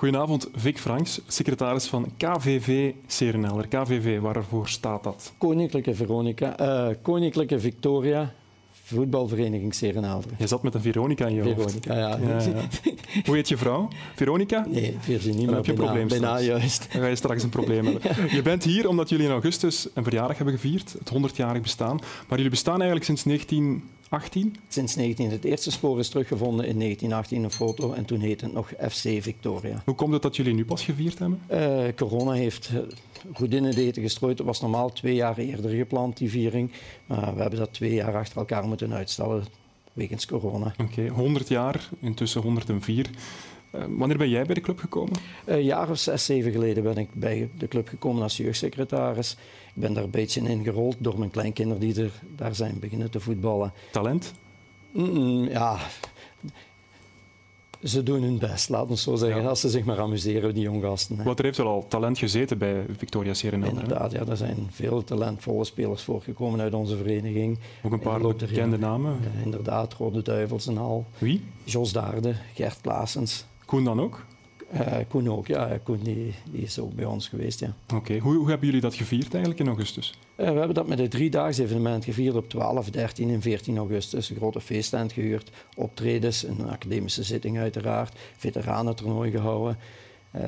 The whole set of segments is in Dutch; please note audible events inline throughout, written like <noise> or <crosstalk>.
Goedenavond, Vic Franks, secretaris van KVV Serenelder. KVV, waarvoor staat dat? Koninklijke Veronica, uh, Koninklijke Victoria Voetbalvereniging Serenelder. Je zat met een Veronica in je Veronica, ja. ja, ja. Hoe heet je vrouw? Veronica? Nee, Virginie, maar heb je probleem bijna juist. Dan ga je straks een probleem hebben. <laughs> Je bent hier omdat jullie in augustus een verjaardag hebben gevierd, het 100-jarig bestaan. Maar jullie bestaan eigenlijk sinds 19... 18? Sinds 19. Het eerste spoor is teruggevonden in 1918, een foto. En toen heette het nog FC Victoria. Hoe komt het dat jullie nu pas gevierd hebben? Uh, corona heeft goed in het eten gestrooid. Het was normaal twee jaar eerder gepland, die viering. Maar we hebben dat twee jaar achter elkaar moeten uitstellen wegens corona. Oké, 100 jaar, intussen 104. Uh, wanneer ben jij bij de club gekomen? Een jaar of zes, zeven geleden ben ik bij de club gekomen als jeugdsecretaris. Ik ben daar een beetje in gerold door mijn kleinkinderen die er, daar zijn beginnen te voetballen. Talent? Mm, ja, ze doen hun best, laten we zo zeggen. Als ze zich maar amuseren, die jonggasten. Wat er heeft wel al talent gezeten bij Victoria Serenade. Inderdaad, ja, er zijn veel talentvolle spelers voorgekomen uit onze vereniging. Ook een paar bekende namen. Ja, inderdaad, Rode Duivels en al. Wie? Jos Daarde, Gert Klaasens. Koen dan ook? Uh, Koen ook, ja. Koen die, die, is ook bij ons geweest, ja. Oké. Hoe, hoe, hebben jullie dat gevierd eigenlijk in augustus? Uh, we hebben dat met een driedaags evenement gevierd op 12, 13 en 14 augustus. Een grote feesttent gehuurd, optredens, een academische zitting uiteraard, veteranentoernooi gehouden. Uh,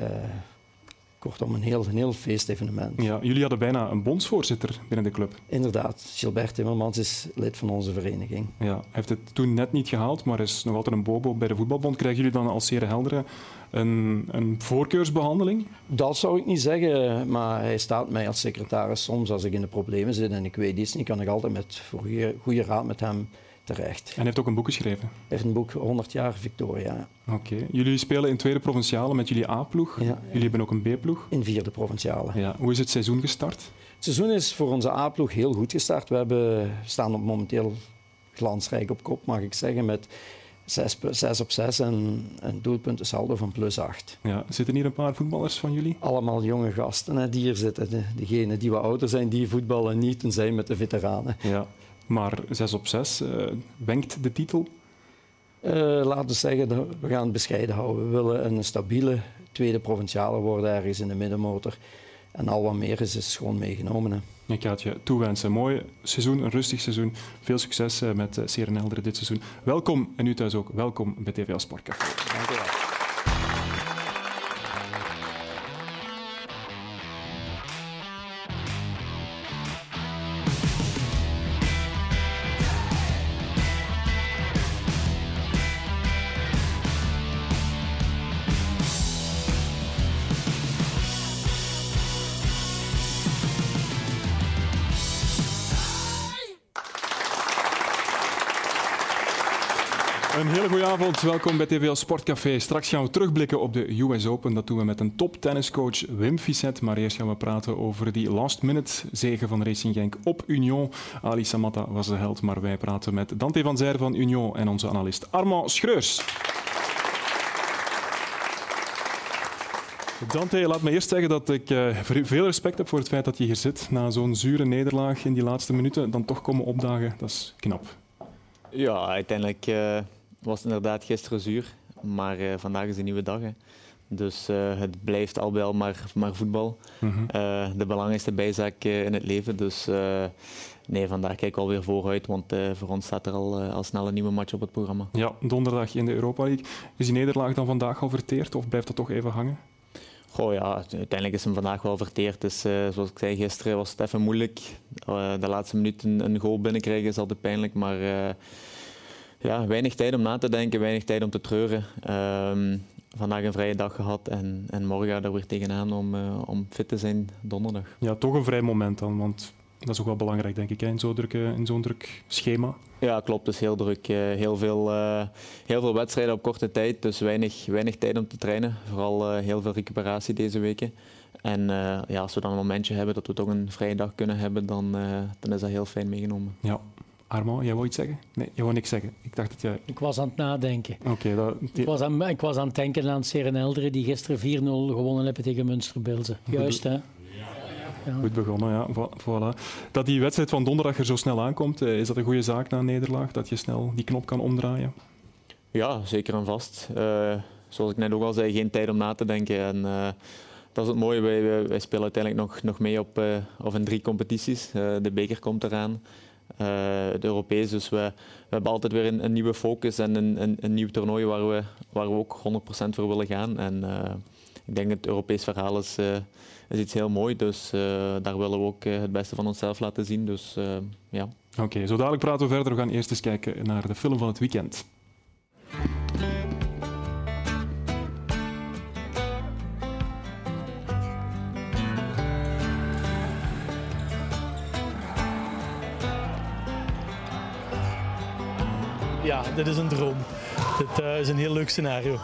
kortom, een heel, een heel feestevenement. Ja, jullie hadden bijna een bondsvoorzitter binnen de club. Inderdaad, Gilbert Timmermans is lid van onze vereniging. Ja, hij heeft het toen net niet gehaald, maar is nog altijd een bobo bij de voetbalbond. Krijgen jullie dan als Sere Helderen een, een voorkeursbehandeling? Dat zou ik niet zeggen, maar hij staat mij als secretaris soms als ik in de problemen zit en ik weet iets niet, kan ik altijd met goede, goede raad met hem terecht. En hij heeft ook een boek geschreven? Hij heeft een boek 100 jaar Victoria. Oké. Jullie spelen in tweede provinciale met jullie A-ploeg. Ja, jullie hebben ook een B-ploeg. In vierde provinciale. Ja. Hoe is het seizoen gestart? Het seizoen is voor onze A-ploeg heel goed gestart. We hebben, staan op momenteel glansrijk op kop, mag ik zeggen, met 6, op 6 en een doelpunten saldo van plus 8. Ja, zitten hier een paar voetballers van jullie? Allemaal jonge gasten hè, die hier zitten. De, degenen die wat ouder zijn, die voetballen niet en zijn met de veteranen. Ja. Maar 6 op 6, uh, eh, wenkt de titel? Uh, laten we zeggen, we gaan het bescheiden houden. We willen een stabiele tweede provinciale worden ergens in de middenmotor. En al wat meer is, is gewoon meegenomen. Hè. Ik ga het je toewensen. Mooi seizoen, een rustig seizoen. Veel succes eh, met Serenelderen dit seizoen. Welkom, en u thuis ook, welkom bij TVA Sportcafé. Dank u wel. Hele goede avond, welkom bij TVL Sportcafé. Straks gaan we terugblikken op de US Open. Dat doen we met een top tenniscoach Wim Fisset. Maar eerst gaan we praten over die last-minute zegen van Racing Genk op Union. Ali Samatta was de held, maar wij praten met Dante van Zijr van Union en onze analist Armand Schreurs. Dante, laat me eerst zeggen dat ik uh, veel respect heb voor het feit dat je hier zit. Na zo'n zure nederlaag in die laatste minuten, dan toch komen opdagen, dat is knap. Ja, uiteindelijk... Uh was inderdaad gisteren zuur, maar uh, vandaag is een nieuwe dag. Hè. Dus uh, het blijft al wel maar, maar voetbal. Mm -hmm. uh, de belangrijkste bijzaak in het leven. Dus nee, vandaag kijk ik alweer vooruit, want voor ons staat er al, al snel een nieuwe match op het programma. Ja, donderdag in de Europa League. Is die nederlaag dan vandaag al verteerd of blijft dat toch even hangen? Goh, ja, uiteindelijk is hem vandaag wel verteerd. Dus, uh, zoals ik zei, gisteren was het even moeilijk. Uh, de laatste minuut een, een goal binnenkrijgen is altijd pijnlijk. Maar uh, ja, weinig tijd om na te denken, weinig tijd om te treuren. Um, vandaag een vrije dag gehad en, en morgen er weer tegenaan om, uh, om fit te zijn donderdag. Ja, toch een vrij moment dan, want dat is ook wel belangrijk, denk ik, in zo'n druk, in zo'n druk schema. Ja, klopt. Het is heel druk. Uh, heel, veel, uh, heel veel wedstrijden op korte tijd, dus weinig, weinig tijd om te trainen. Vooral heel veel recuperatie deze weken. En ja, als we dan een momentje hebben dat we toch een vrije dag kunnen hebben, dan, dan is dat heel fijn meegenomen. Ja, Armand, jij wou iets zeggen? Nee, je wou niks zeggen. Ik dacht dat jij... Ik was aan het nadenken. Oké. dat... ik, was aan, ik was aan het denken aan Serenelderen, die gisteren 4-0 gewonnen hebben tegen Münsterbilze. Juist, hè? Ja. Goed begonnen, ja. Voilà. Dat die wedstrijd van donderdag er zo snel aankomt, eh, is dat een goede zaak na een nederlaag? Dat je snel die knop kan omdraaien? Ja, zeker en vast. Uh, zoals ik net ook al zei, geen tijd om na te denken. En, dat is het mooie, wij, wij, spelen uiteindelijk nog, nog mee op, of in drie competities. de beker komt eraan. De Europees. Dus we, we, hebben altijd weer een, nieuwe focus en een, een, een, nieuw toernooi waar we, waar we ook 100% voor willen gaan. En ik denk het Europees verhaal is, is iets heel mooi. Dus daar willen we ook het beste van onszelf laten zien. Dus ja. Oké, zo dadelijk praten we verder. We gaan eerst eens kijken naar de film van het weekend. Ja, dit is een droom. Dit uh, is een heel leuk scenario.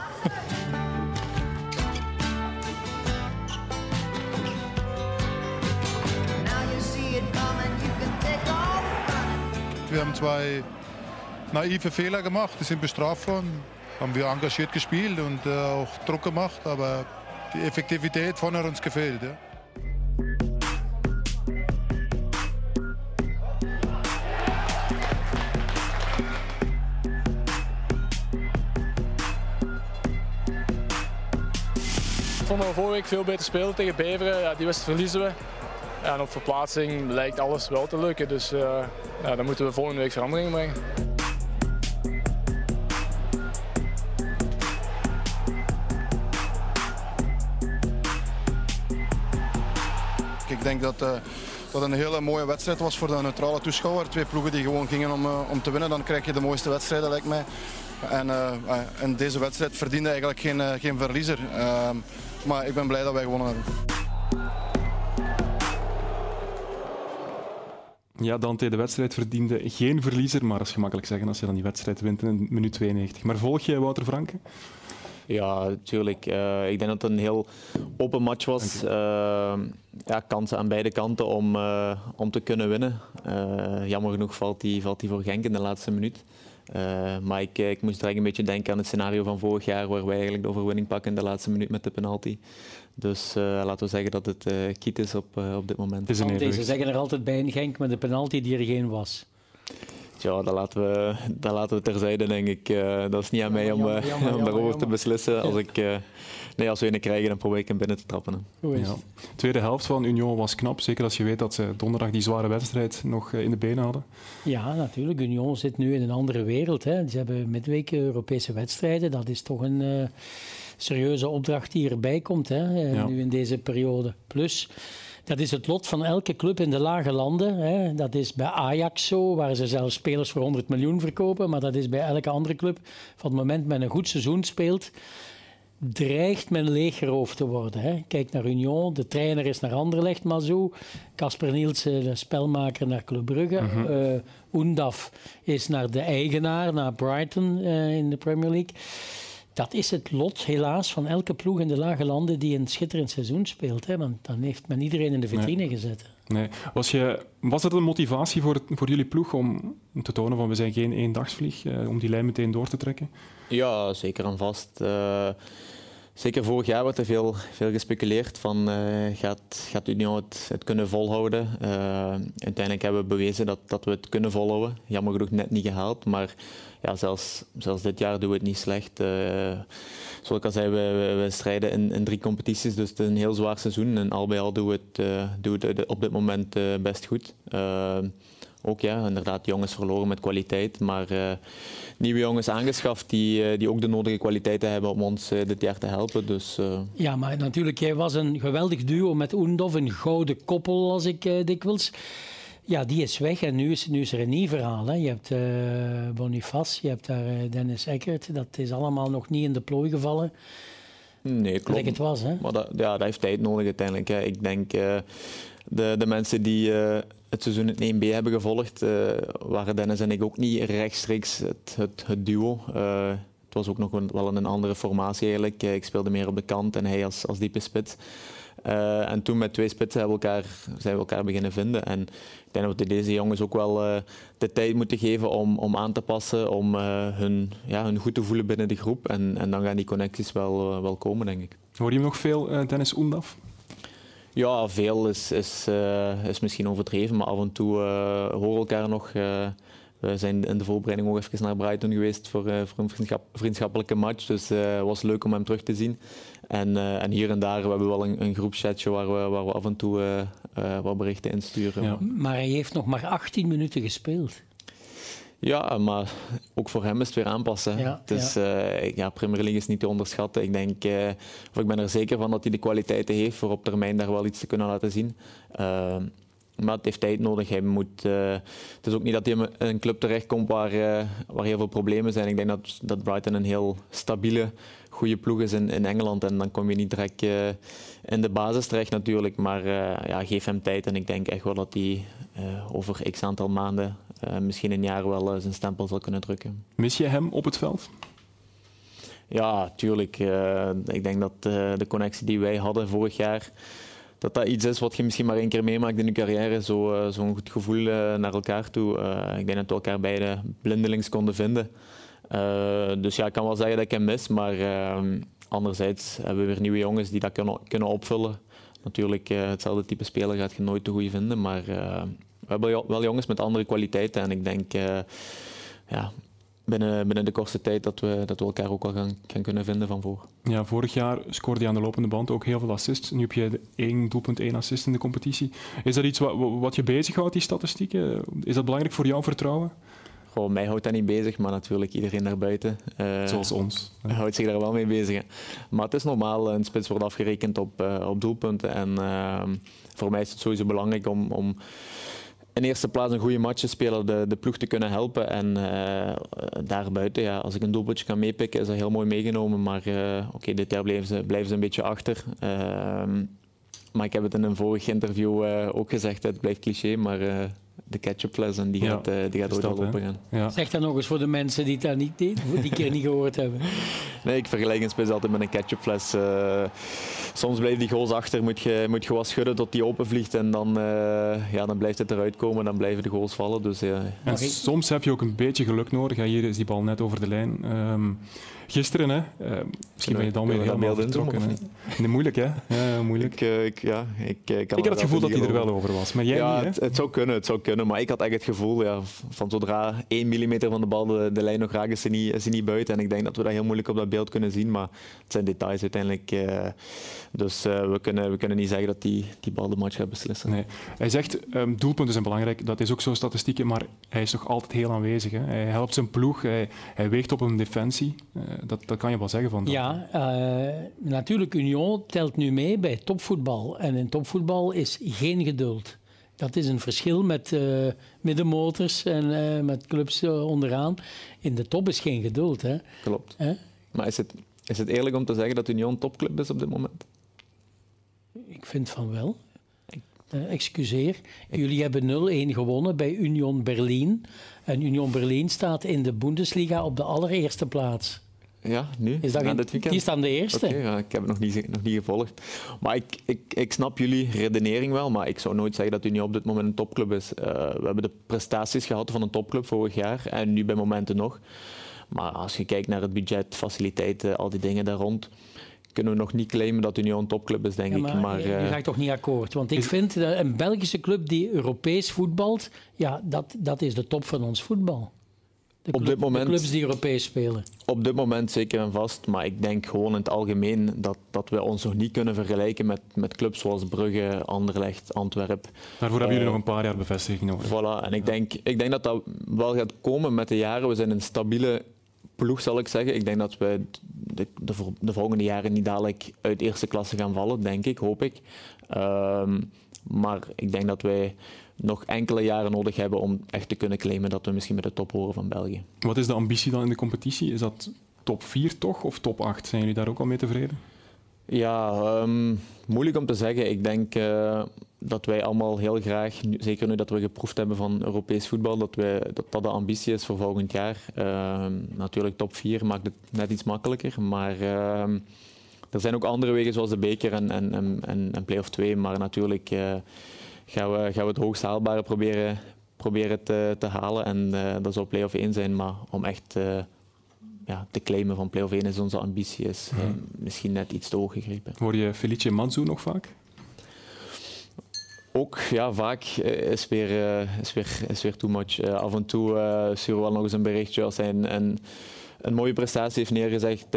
Wir haben zwei naive Fehler gemacht, die sind bestraft worden. Haben wir engagiert gespielt und äh, auch Druck gemacht, aber die Effektivität vorne hat uns gefehlt. Ja. Vonden we vorige week veel beter spelen tegen Beveren. Ja, die wedstrijd verliezen we. en op verplaatsing lijkt alles wel te lukken. Dus uh, ja, dan moeten we volgende week verandering brengen. Ik denk dat uh, dat een hele mooie wedstrijd was voor de neutrale toeschouwer. Twee ploegen die gewoon gingen om, uh, om te winnen. Dan krijg je de mooiste wedstrijden, lijkt mij. En, en deze wedstrijd verdiende eigenlijk geen, geen verliezer. Ehm, maar ik ben blij dat wij gewonnen hebben. Ja, Dante, de wedstrijd verdiende geen verliezer, maar dat is gemakkelijk zeggen als je dan die wedstrijd wint in minuut 92. Maar volg jij Wouter Franke? Ja, natuurlijk. Uh, ik denk dat het een heel open match was. Uh, ja, kansen aan beide kanten om, uh, om te kunnen winnen. jammer genoeg valt hij valt die voor Genk in de laatste minuut. maar ik, ik moest direct een beetje denken aan het scenario van vorig jaar, waar wij eigenlijk de overwinning pakken in de laatste minuut met de penalty. Dus uh, laten we zeggen dat het uh, kiet is op, uh, op dit moment. Het is een Ze zeggen er altijd bij in Genk met de penalty die er geen was. Ja, dat laten we, dat laten we terzijde, denk ik. dat is niet aan mij om, om daarover te beslissen. Als, ik, nee, als we een krijgen, dan probeer ik hem binnen te trappen. Ja. De tweede helft van Union was knap. Zeker als je weet dat ze donderdag die zware wedstrijd nog in de benen hadden. Ja, natuurlijk. Union zit nu in een andere wereld. Hè. Ze hebben midweek Europese wedstrijden. Dat is toch een serieuze opdracht die erbij komt hè, eh, nu in deze periode. Plus, dat is het lot van elke club in de lage landen. Hè. Dat is bij Ajax zo, waar ze zelfs spelers voor 100 miljoen verkopen. Maar dat is bij elke andere club. Van het moment men een goed seizoen speelt, dreigt men leeggeroofd te worden. Hè. Kijk naar Union, de trainer is naar Anderlecht, Mazou. Casper Nielsen, de spelmaker, naar Club Brugge. Mm Undaf is naar de eigenaar, naar Brighton uh, in de Premier League dat is het lot helaas van elke ploeg in de lage landen die een schitterend seizoen speelt. Hè? Want dan heeft men iedereen in de vitrine gezet. Nee. Was, je, was het een motivatie voor, voor jullie ploeg om te tonen van we zijn geen eendagsvlieg, eh, om die lijn meteen door te trekken? Ja, zeker en vast. Uh, zeker vorig jaar werd er veel, veel gespeculeerd van uh, gaat, gaat Union het, het kunnen volhouden. Uh, uiteindelijk hebben we bewezen dat, dat we het kunnen volhouden. Jammer genoeg net niet gehaald, maar ja, zelfs, zelfs dit jaar doen we het niet slecht. Uh, zoals ik al zei, we, we, strijden in, in, drie competities, dus het is een heel zwaar seizoen. En al bij al doen we het, doen we het op dit moment best goed. Ook ja, inderdaad jongens verloren met kwaliteit, maar nieuwe jongens aangeschaft die, die ook de nodige kwaliteiten hebben om ons dit jaar te helpen. Dus, Ja, maar natuurlijk, jij was een geweldig duo met Oendov, een gouden koppel als ik dikwijls. Ja, die is weg en nu is, nu is er een nieuw verhaal. Hè. Je hebt Boniface, je hebt daar Dennis Eckert. Dat is allemaal nog niet in de plooi gevallen. Nee, klopt. het was, hè? Maar dat, ja, dat heeft tijd nodig uiteindelijk. Hè. Ik denk, de, de mensen die het seizoen in 1B hebben gevolgd, waren Dennis en ik ook niet rechtstreeks het, het, het duo. het was ook nog een, wel een andere formatie eigenlijk. ik speelde meer op de kant en hij als, als diepe spits. En toen met twee spitsen we elkaar, zijn we elkaar beginnen vinden. En ik denk dat we deze jongens ook wel de tijd moeten geven om, om aan te passen, om hun, ja, hun goed te voelen binnen de groep. En, en dan gaan die connecties wel, wel komen, denk ik. Hoor je hem nog veel, Dennis Oendaf? Ja, veel is, is, is misschien overdreven, maar af en toe horen we elkaar nog we zijn in de voorbereiding ook even naar Brighton geweest voor, voor een vriendschap, vriendschappelijke match. Dus het was leuk om hem terug te zien. En, en hier en daar we hebben we wel een, een waar we, waar we af en toe wat berichten insturen. Ja. Maar hij heeft nog maar 18 minuten gespeeld. Ja, maar ook voor hem is het weer aanpassen. Ja, dus ja. Uh, ja, Premier League is niet te onderschatten. Ik denk, uh, of ik ben er zeker van dat hij de kwaliteiten heeft voor op termijn daar wel iets te kunnen laten zien. Uh, maar het heeft tijd nodig. Hij moet, het is ook niet dat hij in een club terechtkomt waar, waar heel veel problemen zijn. Ik denk dat, dat Brighton een heel stabiele, goede ploeg is in, in Engeland. En dan kom je niet direct in de basis terecht natuurlijk. Maar ja, geef hem tijd en ik denk echt wel dat hij over x aantal maanden misschien een jaar wel uh, zijn stempel zal kunnen drukken. Mis je hem op het veld? Ja, tuurlijk. Uh, ik denk dat de connectie die wij hadden vorig jaar, dat dat iets is wat je misschien maar één keer meemaakt in je carrière. Zo'n zo goed gevoel naar elkaar toe. ik denk dat we elkaar beide blindelings konden vinden. dus ja, ik kan wel zeggen dat ik hem mis, maar anderzijds hebben we weer nieuwe jongens die dat kunnen, kunnen opvullen. Natuurlijk, hetzelfde type speler gaat je nooit te goed vinden, maar we hebben wel jongens met andere kwaliteiten. En ik denk uh, ja, binnen, binnen de kortste tijd dat we, dat we elkaar ook wel gaan, gaan kunnen vinden van voor. Ja, vorig jaar scoorde je aan de lopende band ook heel veel assists. Nu heb je één doelpunt, één assist in de competitie. Is dat iets wat, wat je bezighoudt, die statistieken? Is dat belangrijk voor jouw vertrouwen? Goh, mij houdt dat niet bezig, maar natuurlijk iedereen daarbuiten. Uh, Zoals ons. Houdt zich daar wel mee bezig. Maar het is normaal, een spits wordt afgerekend op, uh, op doelpunten. En uh, voor mij is het sowieso belangrijk om, om in eerste plaats een goede match spelen, de, de ploeg te kunnen helpen. En uh, daarbuiten, ja, als ik een doelpuntje kan meepikken, is dat heel mooi meegenomen. Maar uh, oké, dit jaar blijven ze, blijven ze een beetje achter. Ehm, maar ik heb het in een vorig interview ook gezegd, het blijft cliché, maar de ketchupfles en die gaat, uh, die gaat ooit wel open gaan. Ja. Zeg dat nog eens voor de mensen die dat niet, die, die keer niet gehoord hebben. <laughs> Nee, ik vergelijk een spits altijd met een ketchupfles. Uh, soms blijft die goals achter, moet je, moet je wat schudden tot die open vliegt en dan, uh, ja, dan blijft het eruit komen, dan blijven de goals vallen. Dus, en soms heb je ook een beetje geluk nodig. Hier is die bal net over de lijn. Um, Gisteren, hè? Uh, misschien ben je dan weer helemaal vertrokken. Nee, moeilijk, hè? Ja, moeilijk. Ik, uh, ik, ja, ik, ik, kan ik had het gevoel dat hij er wel over was, maar jij ja, niet, het, het, zou kunnen, het zou kunnen. Maar ik had echt het gevoel, ja, van zodra 1 mm van de bal de, de lijn nog raakt, is hij, niet, is hij niet buiten. En ik denk dat we dat heel moeilijk op dat beeld kunnen zien, maar het zijn details uiteindelijk. Uh, dus we, kunnen, we kunnen niet zeggen dat die, die bal de match gaat beslissen. Nee. Hij zegt, um, doelpunten zijn belangrijk, dat is ook zo statistieken, maar hij is toch altijd heel aanwezig. Hè? Hij helpt zijn ploeg, hij, hij weegt op een defensie dat, dat kan je wel zeggen van dat. Ja, uh, natuurlijk, Union telt nu mee bij topvoetbal. En in topvoetbal is geen geduld. Dat is een verschil met uh, middenmotors en uh, met clubs onderaan. In de top is geen geduld. Hè? Klopt. Maar is het, is het eerlijk om te zeggen dat Union topclub is op dit moment? Ik vind van wel. Uh, excuseer. Jullie hebben 0-1 gewonnen bij Union Berlin. En Union Berlin staat in de Bundesliga op de allereerste plaats. Ja, nu? Is dat dit weekend? Die staan de eerste. Okay, ja, ik heb het nog niet, nog niet gevolgd. Maar ik, ik, ik snap jullie redenering wel, maar ik zou nooit zeggen dat Union op dit moment een topclub is. Uh, we hebben de prestaties gehad van een topclub vorig jaar en nu bij momenten nog. Maar als je kijkt naar het budget, faciliteiten, al die dingen daar rond kunnen we nog niet claimen dat Union een topclub is, denk maar, ik. Maar, je uh, gaat toch niet akkoord? Want ik vind dat een Belgische club die Europees voetbalt, ja, dat, dat is de top van ons voetbal. De, op dit moment, de clubs die Europees spelen. Op dit moment zeker en vast. Maar ik denk gewoon in het algemeen dat, dat we ons nog niet kunnen vergelijken met, met clubs zoals Brugge, Anderlecht, Antwerpen. Daarvoor hebben jullie nog een paar jaar bevestiging nodig. Voilà. En ik, denk, ik denk dat dat wel gaat komen met de jaren. We zijn een stabiele ploeg, zal ik zeggen. Ik denk dat we de, de, de, volgende jaren niet dadelijk uit eerste klasse gaan vallen, denk ik, hoop ik. Um, maar ik denk dat wij nog enkele jaren nodig hebben om echt te kunnen claimen dat we misschien met de top horen van België. Wat is de ambitie dan in de competitie? Is dat top 4 toch of top 8? Zijn jullie daar ook al mee tevreden? Ja, um, moeilijk om te zeggen. Ik denk uh, dat wij allemaal heel graag, zeker nu dat we geproefd hebben van Europees voetbal, dat wij, dat, dat de ambitie is voor volgend jaar. Uh, natuurlijk top 4 maakt het net iets makkelijker, maar uh, er zijn ook andere wegen zoals de beker en, en, en, en play-off 2, maar natuurlijk eh, gaan, we, gaan we het hoogst haalbare proberen, proberen te, te halen en uh, dat zal play-off 1 zijn, maar om echt ja, te claimen van play-off 1 is onze ambitie, is ja. misschien net iets te hoog gegrepen. Hoor je Felice Manzu nog vaak? ook, ja, vaak is weer, is weer, is weer too much. af en toe sturen we wel nog eens een berichtje als hij een, een, mooie prestatie heeft neergezet,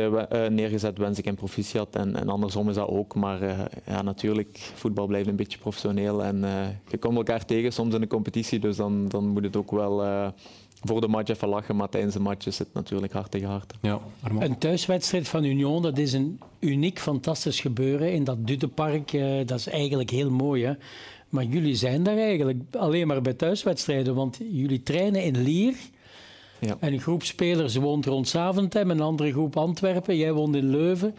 neergezet wens ik hem proficiat. En, en andersom is dat ook. Maar ja, natuurlijk, voetbal blijft een beetje professioneel. En je komt elkaar tegen soms in de competitie, dus dan, dan moet het ook wel voor de match even lachen, maar tijdens de match is het natuurlijk hard tegen hart. Ja, een thuiswedstrijd van Union, dat is een uniek, fantastisch gebeuren in dat Dutepark. Uh, dat is eigenlijk heel mooi. Hè? Maar jullie zijn daar eigenlijk alleen maar bij thuiswedstrijden, want jullie trainen in Lier. Ja. En een groep spelers woont rond Zaventem, een andere groep Antwerpen. Jij woont in Leuven.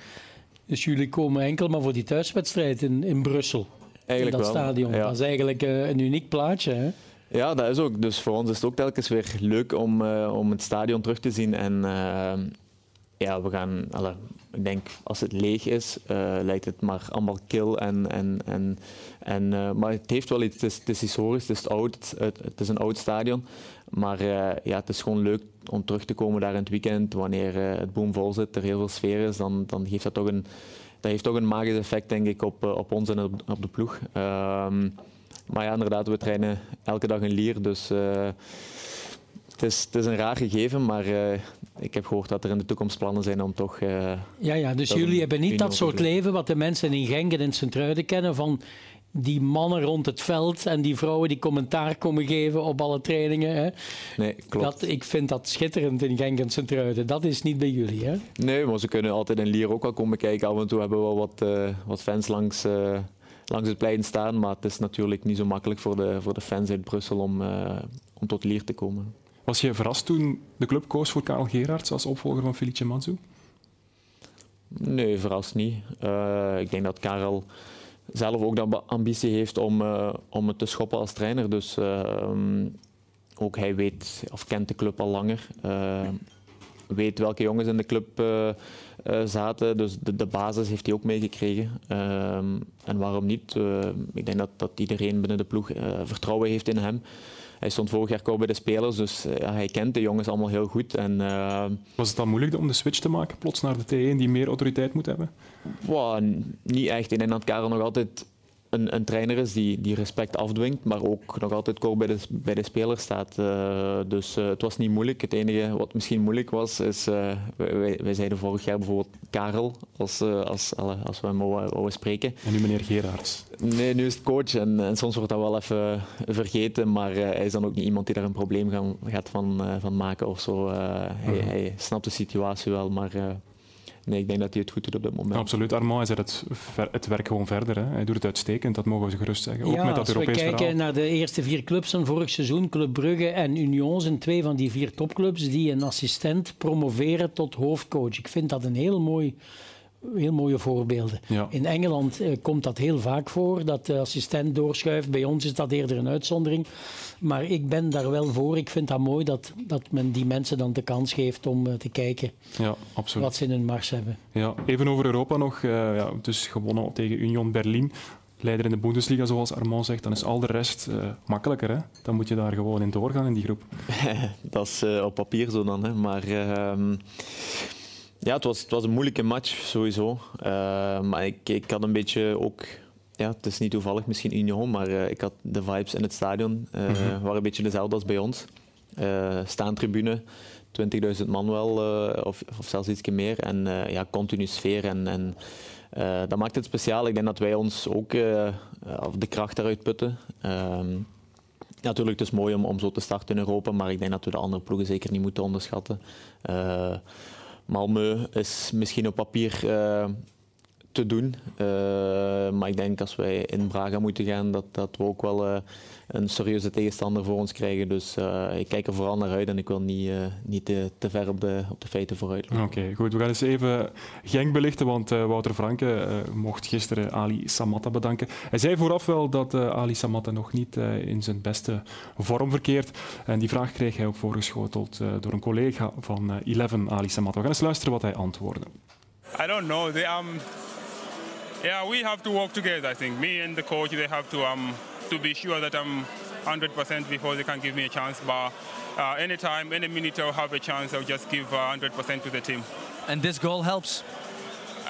Dus jullie komen enkel maar voor die thuiswedstrijd in, in Brussel. Eigenlijk in dat wel. stadion. Dat is eigenlijk uh, een uniek plaatje. Hè? Ja, dat is ook. Dus voor ons is het ook telkens weer leuk om, uh, om het stadion terug te zien. En uh, ja, we gaan, alle, ik denk als het leeg is, lijkt het maar allemaal kil. En, en, en, en, maar het heeft wel iets, het is, het is historisch, het is, oud, het, het, is een oud stadion. Maar ja, het is gewoon leuk om terug te komen daar in het weekend. Wanneer het boom vol zit, er heel veel sfeer is, dan, dan geeft dat toch een, dat heeft toch een magisch effect denk ik op, op ons en op, op de ploeg. Ehm, maar ja, inderdaad, we trainen elke dag een Lier. Dus uh, het, is, het is een raar gegeven, maar ik heb gehoord dat er in de toekomst plannen zijn om toch... Ja, ja, dus jullie hebben niet dat soort leven wat de mensen in Genk en in Sint-Truiden kennen van die mannen rond het veld en die vrouwen die commentaar komen geven op alle trainingen. Hè? Nee, klopt. Dat, ik vind dat schitterend in Genk en Sint-Truiden. Dat is niet bij jullie, hè? Nee, maar ze kunnen altijd in Lier ook wel komen kijken. Af en toe hebben we wel wat, wat fans langs langs het plein staan. Maar het is natuurlijk niet zo makkelijk voor de, voor de fans uit Brussel om, uh, om tot Lier te komen. Was je verrast toen de club koos voor Karel Gerards als opvolger van Felice Manzu? Nee, verrast niet. Uh, ik denk dat Karel zelf ook de ambitie heeft om, uh, om het te schoppen als trainer. Dus um, ook hij weet of kent de club al langer. weet welke jongens in de club uh, zaten. Dus de, de, basis heeft hij ook meegekregen. Ehm, en waarom niet? Uh, ik denk dat, dat iedereen binnen de ploeg uh, vertrouwen heeft in hem. Hij stond vorig jaar ook bij de spelers, dus ja, hij kent de jongens allemaal heel goed. En, Was het dan moeilijk om de switch te maken, plots naar de T1 die meer autoriteit moet hebben? Wow, niet echt. Ik denk dat Karel nog altijd een, een, trainer is die, die respect afdwingt, maar ook nog altijd kort bij de, bij de speler staat. Uh, dus uh, het was niet moeilijk. Het enige wat misschien moeilijk was, is, uh, wij, wij, zeiden vorig jaar bijvoorbeeld Karel, als, als, als we hem wouden spreken. En nu meneer Gerards. Nee, nu is het coach en, en soms wordt dat wel even vergeten, maar hij is dan ook niet iemand die daar een probleem gaan, gaat van, van maken of zo. hij, hij, snapt de situatie wel, maar nee, ik denk dat hij het goed doet op dit moment. Absoluut. Armand zet het, het werk gewoon verder. Hè. Hij doet het uitstekend, dat mogen we gerust zeggen. Ook ja, met dat als Europees we kijken naar de eerste vier clubs van vorig seizoen, Club Brugge en Union zijn twee van die vier topclubs die een assistent promoveren tot hoofdcoach. Ik vind dat een heel mooi heel mooie voorbeelden. In Engeland eh, komt dat heel vaak voor, dat de assistent doorschuift. Bij ons is dat eerder een uitzondering. Maar ik ben daar wel voor. Ik vind dat mooi dat, dat men die mensen dan de kans geeft om uh, te kijken ja, absoluut. wat ze in hun mars hebben. Ja, even over Europa nog. Uh, ja, dus gewonnen tegen Union Berlin. Leider in de Bundesliga, zoals Armand zegt, dan is al de rest uh, makkelijker. Hè? Dan moet je daar gewoon in doorgaan in die groep. <laughs> dat is op papier zo dan. Hè? Maar ehm, ja, het was, het was een moeilijke match sowieso. Uh, maar ik, ik had een beetje ook. Ja, het is niet toevallig misschien Union, maar uh, ik had de vibes in het stadion uh, mm -hmm. waren een beetje dezelfde als bij ons. staantribune, 20.000 man wel, of, of zelfs iets meer. En ja, continu sfeer. En, en dat maakt het speciaal. Ik denk dat wij ons ook de kracht eruit putten. Ehm, natuurlijk, het is mooi om, om zo te starten in Europa, maar ik denk dat we de andere ploegen zeker niet moeten onderschatten. Malmö is misschien op papier uh, te doen. Uh, maar ik denk als wij in Braga moeten gaan, dat, dat we ook wel uh, een serieuze tegenstander voor ons krijgen. Dus ik kijk er vooral naar uit en ik wil niet, niet te, te, ver op de, op de feiten vooruit Oké, okay, goed. We gaan eens even Genk belichten, want Wouter Franke mocht gisteren Ali Samatta bedanken. Hij zei vooraf wel dat Ali Samatta nog niet in zijn beste vorm verkeert. En die vraag kreeg hij ook voorgeschoteld door een collega van Eleven, Ali Samatta. We gaan eens luisteren wat hij antwoordde. I don't know. They, um, yeah, we have to work together. I think me and the coach they have to um to be sure that I'm 100% before they can give me a chance. But uh, anytime, any minute I'll have a chance, I'll just give uh, 100% to the team. And this goal helps.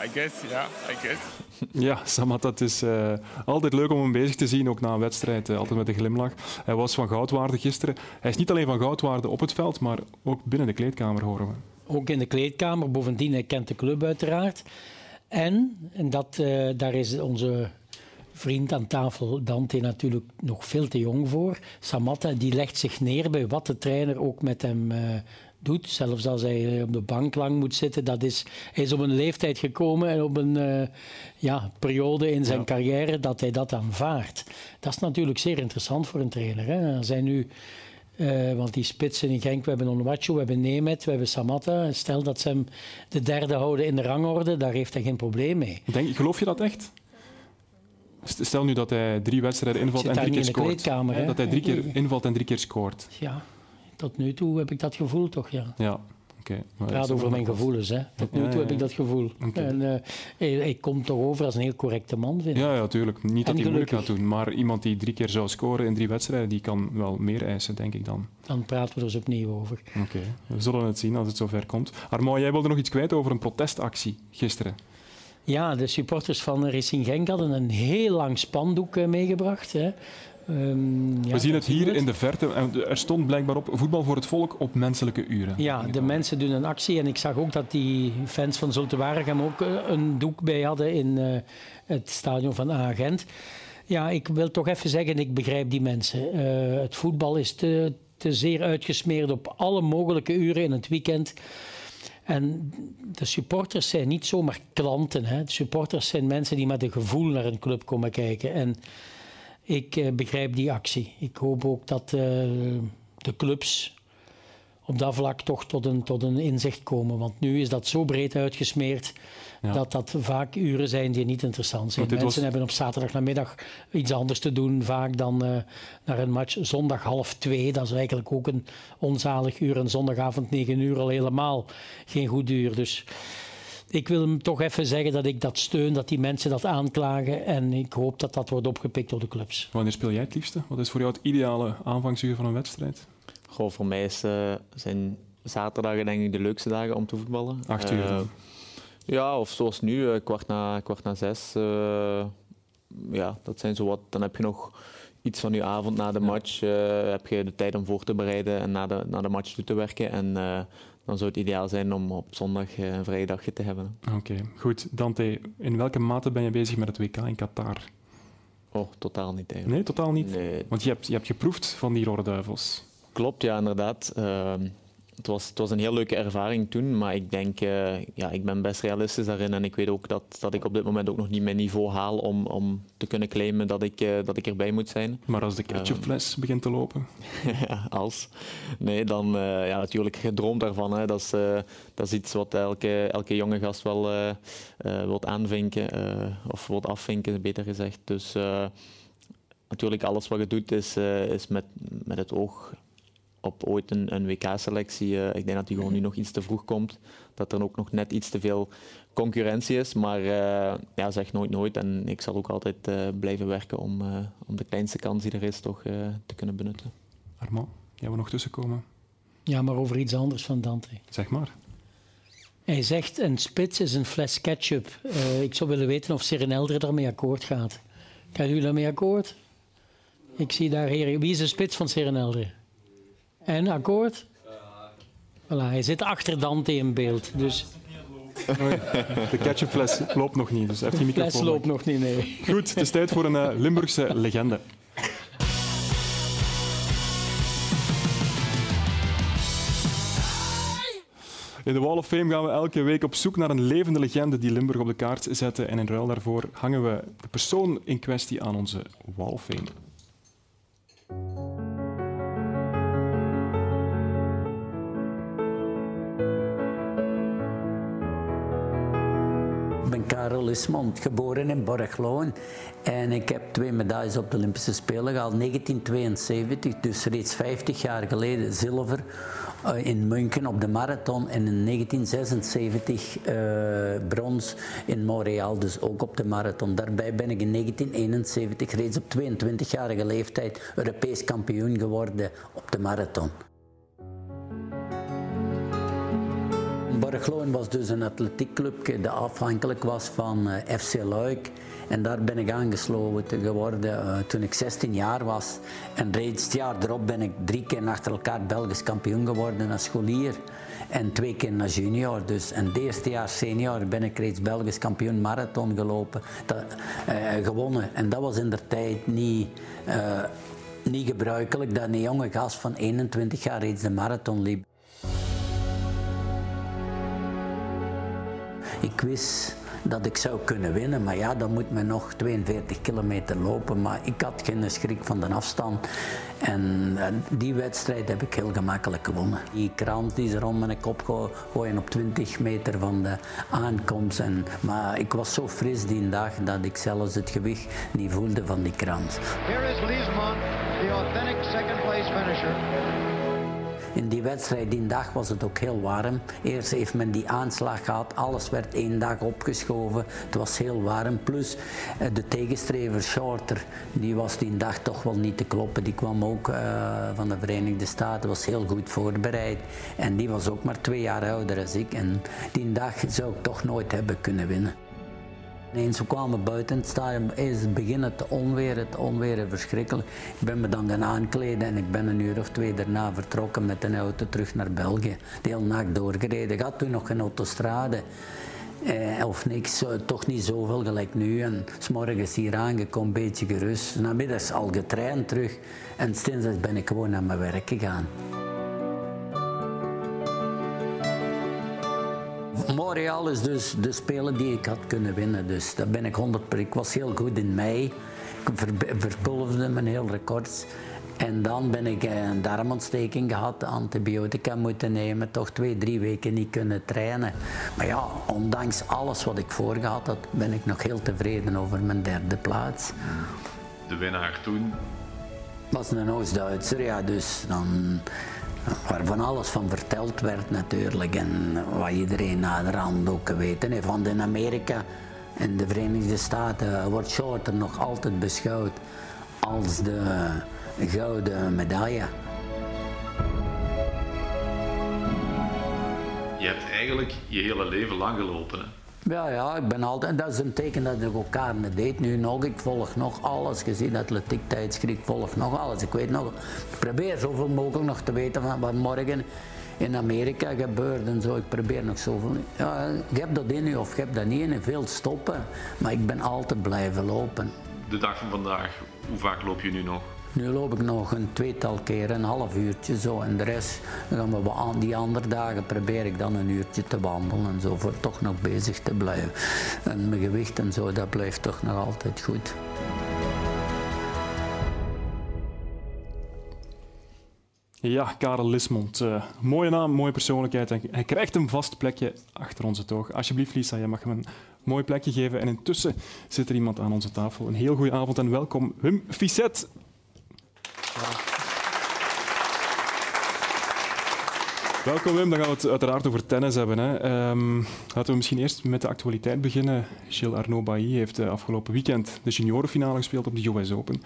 I guess, yeah, I guess. <laughs> Ja, Samat, dat is uh, altijd leuk om hem bezig te zien, ook na een wedstrijd, uh, altijd met een glimlach. Hij was van goudwaarde gisteren. Hij is niet alleen van goudwaarde op het veld, maar ook binnen de kleedkamer, horen we. Ook in de kleedkamer. Bovendien, hij kent de club uiteraard. En, en dat, uh, daar is onze vriend aan tafel, Dante, natuurlijk nog veel te jong voor. Samatta, die legt zich neer bij wat de trainer ook met hem doet. Zelfs als hij op de bank lang moet zitten. Dat is, hij is op een leeftijd gekomen en op een uh, ja, periode in zijn carrière dat hij dat aanvaardt. Dat is natuurlijk zeer interessant voor een trainer. Hè. Er zijn nu... Uh, want die spitsen in Genk, we hebben Onwacho, we hebben Nemet, we hebben Samatta. Stel dat ze hem de derde houden in de rangorde, daar heeft hij geen probleem mee. Denk, geloof je dat echt? Stel nu dat hij drie wedstrijden invalt en drie keer scoort. Dat hij drie keer invalt en drie keer scoort. Ja, tot nu toe heb ik dat gevoel toch, ja. Ja. Okay, ik praat over mijn gevoelens. Hè. Tot nu toe heb ik dat gevoel. Okay. En, uh, ik kom toch over als een heel correcte man, vind ik. Ja, ja, tuurlijk. Niet dat hij moeilijk gaat doen. Maar iemand die drie keer zou scoren in drie wedstrijden, die kan wel meer eisen, denk ik dan. Dan praten we er eens opnieuw over. Oké, we zullen het zien als het zover komt. Armand, jij wilde nog iets kwijt over een protestactie gisteren. Ja, de supporters van Racing Genk hadden een heel lang spandoek uh, meegebracht. Hè. Um, ja, we zien het hier in de verte. Er stond blijkbaar op voetbal voor het volk op menselijke uren. Ja, de mensen doen een actie. En ik zag ook dat die fans van Zulte Waregem ook eh, een doek bij hadden in uh, het stadion van Agent. Ja, ik wil toch even zeggen, ik begrijp die mensen. Uh, het voetbal is te, te zeer uitgesmeerd op alle mogelijke uren in het weekend. En de supporters zijn niet zomaar klanten. Hè. De supporters zijn mensen die met een gevoel naar een club komen kijken. En ik uh, begrijp die actie. Ik hoop ook dat uh, de clubs op dat vlak toch tot een, tot een inzicht komen. Want nu is dat zo breed uitgesmeerd ja. dat dat vaak uren zijn die niet interessant zijn. Mensen was... hebben op zaterdagnamiddag iets anders te doen vaak dan uh, naar een match. Zondag half twee, dat is eigenlijk ook een onzalig uur. En zondagavond negen uur al helemaal geen goed uur. Dus ik wil hem toch even zeggen dat ik dat steun, dat die mensen dat aanklagen. En ik hoop dat dat wordt opgepikt door de clubs. Wanneer speel jij het liefste? Wat is voor jou het ideale aanvangsuur van een wedstrijd? Goh, voor mij is, uh, zijn zaterdagen denk ik de leukste dagen om te voetballen. Acht uur? Uh, ja, of zoals nu, uh, kwart, na, kwart na zes. ja, dat zijn zo wat. Dan heb je nog iets van je avond na de match. heb je de tijd om voor te bereiden en na de, na de match toe te werken. En dan zou het ideaal zijn om op zondag eh, een vrije dagje te hebben. Oké, goed. Dante, in welke mate ben je bezig met het WK in Qatar? Oh, totaal niet eigenlijk. Nee, totaal niet? Nee. Want je hebt, je hebt geproefd van die Rode Duivels. Klopt, ja, inderdaad. Uh, het, was, het was een heel leuke ervaring toen, maar ik denk, uh, ja, ik ben best realistisch daarin en ik weet ook dat, dat ik op dit moment ook nog niet mijn niveau haal om, om te kunnen claimen dat ik, uh, dat ik erbij moet zijn. Maar als de ketchupfles uh, begint te lopen? ja, <laughs> als. Nee, dan uh, ja, natuurlijk gedroomd daarvan. Hè. Dat, is, dat is iets wat elke, elke jonge gast wel wilt aanvinken, of wilt afvinken, beter gezegd. Dus natuurlijk alles wat je doet is, is met, met het oog op ooit een, een WK-selectie. Uh, ik denk dat die gewoon nu nog iets te vroeg komt. Dat er ook nog net iets te veel concurrentie is. Maar uh, ja, zeg nooit nooit. En ik zal ook altijd uh, blijven werken om, om de kleinste kans die er is toch te kunnen benutten. Armand, jij wil nog tussenkomen? Ja, maar over iets anders van Dante. Zeg maar. Hij zegt een spits is een fles ketchup. ik zou willen weten of Serenelder daarmee akkoord gaat. Gaan jullie daarmee akkoord? Ik zie daar hier... Wie is de spits van Serenelder? En akkoord? Voilà, hij zit achter Dante in beeld. Dus... <laughs> De ketchupfles loopt nog niet, dus heeft die microfoon. De fles loopt nog niet, nee. Goed, het is tijd voor een uh, Limburgse legende. In de Wall of Fame gaan we elke week op zoek naar een levende legende die Limburg op de kaart zetten. En in ruil daarvoor hangen we de persoon in kwestie aan onze Wall of Fame. Karel Ismond, geboren in Borgloon. En ik heb twee medailles op de Olympische Spelen gehaald. 1972, dus reeds 50 jaar geleden, zilver uh, in München op de marathon. En in 1976 uh, brons in Montreal, dus ook op de marathon. Daarbij ben ik in 1971 reeds op 22-jarige leeftijd Europees kampioen geworden op de marathon. Borgloon was dus een atletiekclubje dat afhankelijk was van uh, FC Luik. En daar ben ik aangesloten geworden uh, toen ik 16 jaar was. En reeds het jaar erop ben ik drie keer achter elkaar Belgisch kampioen geworden als scholier. En twee keer naar junior. Dus. En het eerste jaar senior ben ik reeds Belgisch kampioen marathon gelopen. Uh, gewonnen. En dat was in der tijd niet niet gebruikelijk dat een jonge gast van 21 jaar reeds de marathon liep. Ik wist dat ik zou kunnen winnen, maar ja, dan moet men nog 42 kilometer lopen. Maar ik had geen schrik van de afstand. En die wedstrijd heb ik heel gemakkelijk gewonnen. Die krant die ze rond mijn kop gooien op 20 meter van de aankomst. En, maar ik was zo fris die dag dat ik zelfs het gewicht niet voelde van die krant. Here is Liesman, the authentic second place finisher. In die wedstrijd die dag was het ook heel warm. Eerst heeft men die aanslag gehad, alles werd één dag opgeschoven. Het was heel warm. Plus eh, de tegenstrever Shorter, die was die dag toch wel niet te kloppen. Die kwam ook uh, van de Verenigde Staten, was heel goed voorbereid. En die was ook maar twee jaar ouder dan ik. En die dag zou ik toch nooit hebben kunnen winnen. Eens we kwamen buiten het stadion, is beginnen het onweer, het onweer verschrikkelijk. Ik ben me dan gaan aankleden en ik ben een uur of twee daarna vertrokken met een auto terug naar België. De hele nacht doorgereden. Ik had toen nog geen autostrade. Eh, of niks, toch niet zoveel gelijk nu. En s'morgens hier aangekomen, een beetje gerust. Namiddags al getraind terug. En sinds ben ik gewoon naar mijn werk gegaan. Montreal is dus de speler die ik had kunnen winnen. Dus daar ben ik 100 Ik was heel goed in mei. Ik ver, verpulverde mijn heel records. En dan ben ik eh, een darmontsteking gehad, antibiotica moeten nemen, toch twee, drie weken niet kunnen trainen. Maar ja, ondanks alles wat ik voorgehad had, ben ik nog heel tevreden over mijn derde plaats. De winnaar toen? Was een Oost-Duitser, ja, dus dan waar van alles van verteld werd natuurlijk en wat iedereen naderhand ook weten heeft. Want in Amerika en de Verenigde Staten wordt Shorter nog altijd beschouwd als de gouden medaille. Je hebt eigenlijk je hele leven lang gelopen. Hè? Ja, ja, ik ben altijd, dat is een teken dat ik elkaar niet deed. Nu nog, ik volg nog alles. Gezien atletiek tijdschrift, volg nog alles. Ik weet nog, ik probeer zoveel mogelijk nog te weten van wat morgen in Amerika gebeurt en zo. Ik probeer nog zoveel. Ja, ik heb dat in u of ik heb dat niet in veel stoppen. Maar ik ben altijd blijven lopen. De dag van vandaag, hoe vaak loop je nu nog? Nu loop ik nog een tweetal keer, een half uurtje zo. En de rest, we aan die andere dagen probeer ik dan een uurtje te wandelen en zo, voor toch nog bezig te blijven. En mijn gewicht en zo, dat blijft toch nog altijd goed. Ja, Karel Lismond. Uh, mooie naam, mooie persoonlijkheid. Hij krijgt een vast plekje achter onze toog. Alsjeblieft, Lisa, jij mag hem een mooi plekje geven. En intussen zit er iemand aan onze tafel. Een heel goede avond en welkom, Wim Fisset. Welkom Wim, dan gaan we het uiteraard over tennis hebben. Hè. Um, laten we misschien eerst met de actualiteit beginnen. Gilles Arnaud Bailly heeft uh, afgelopen weekend de juniorenfinale gespeeld op de US Open.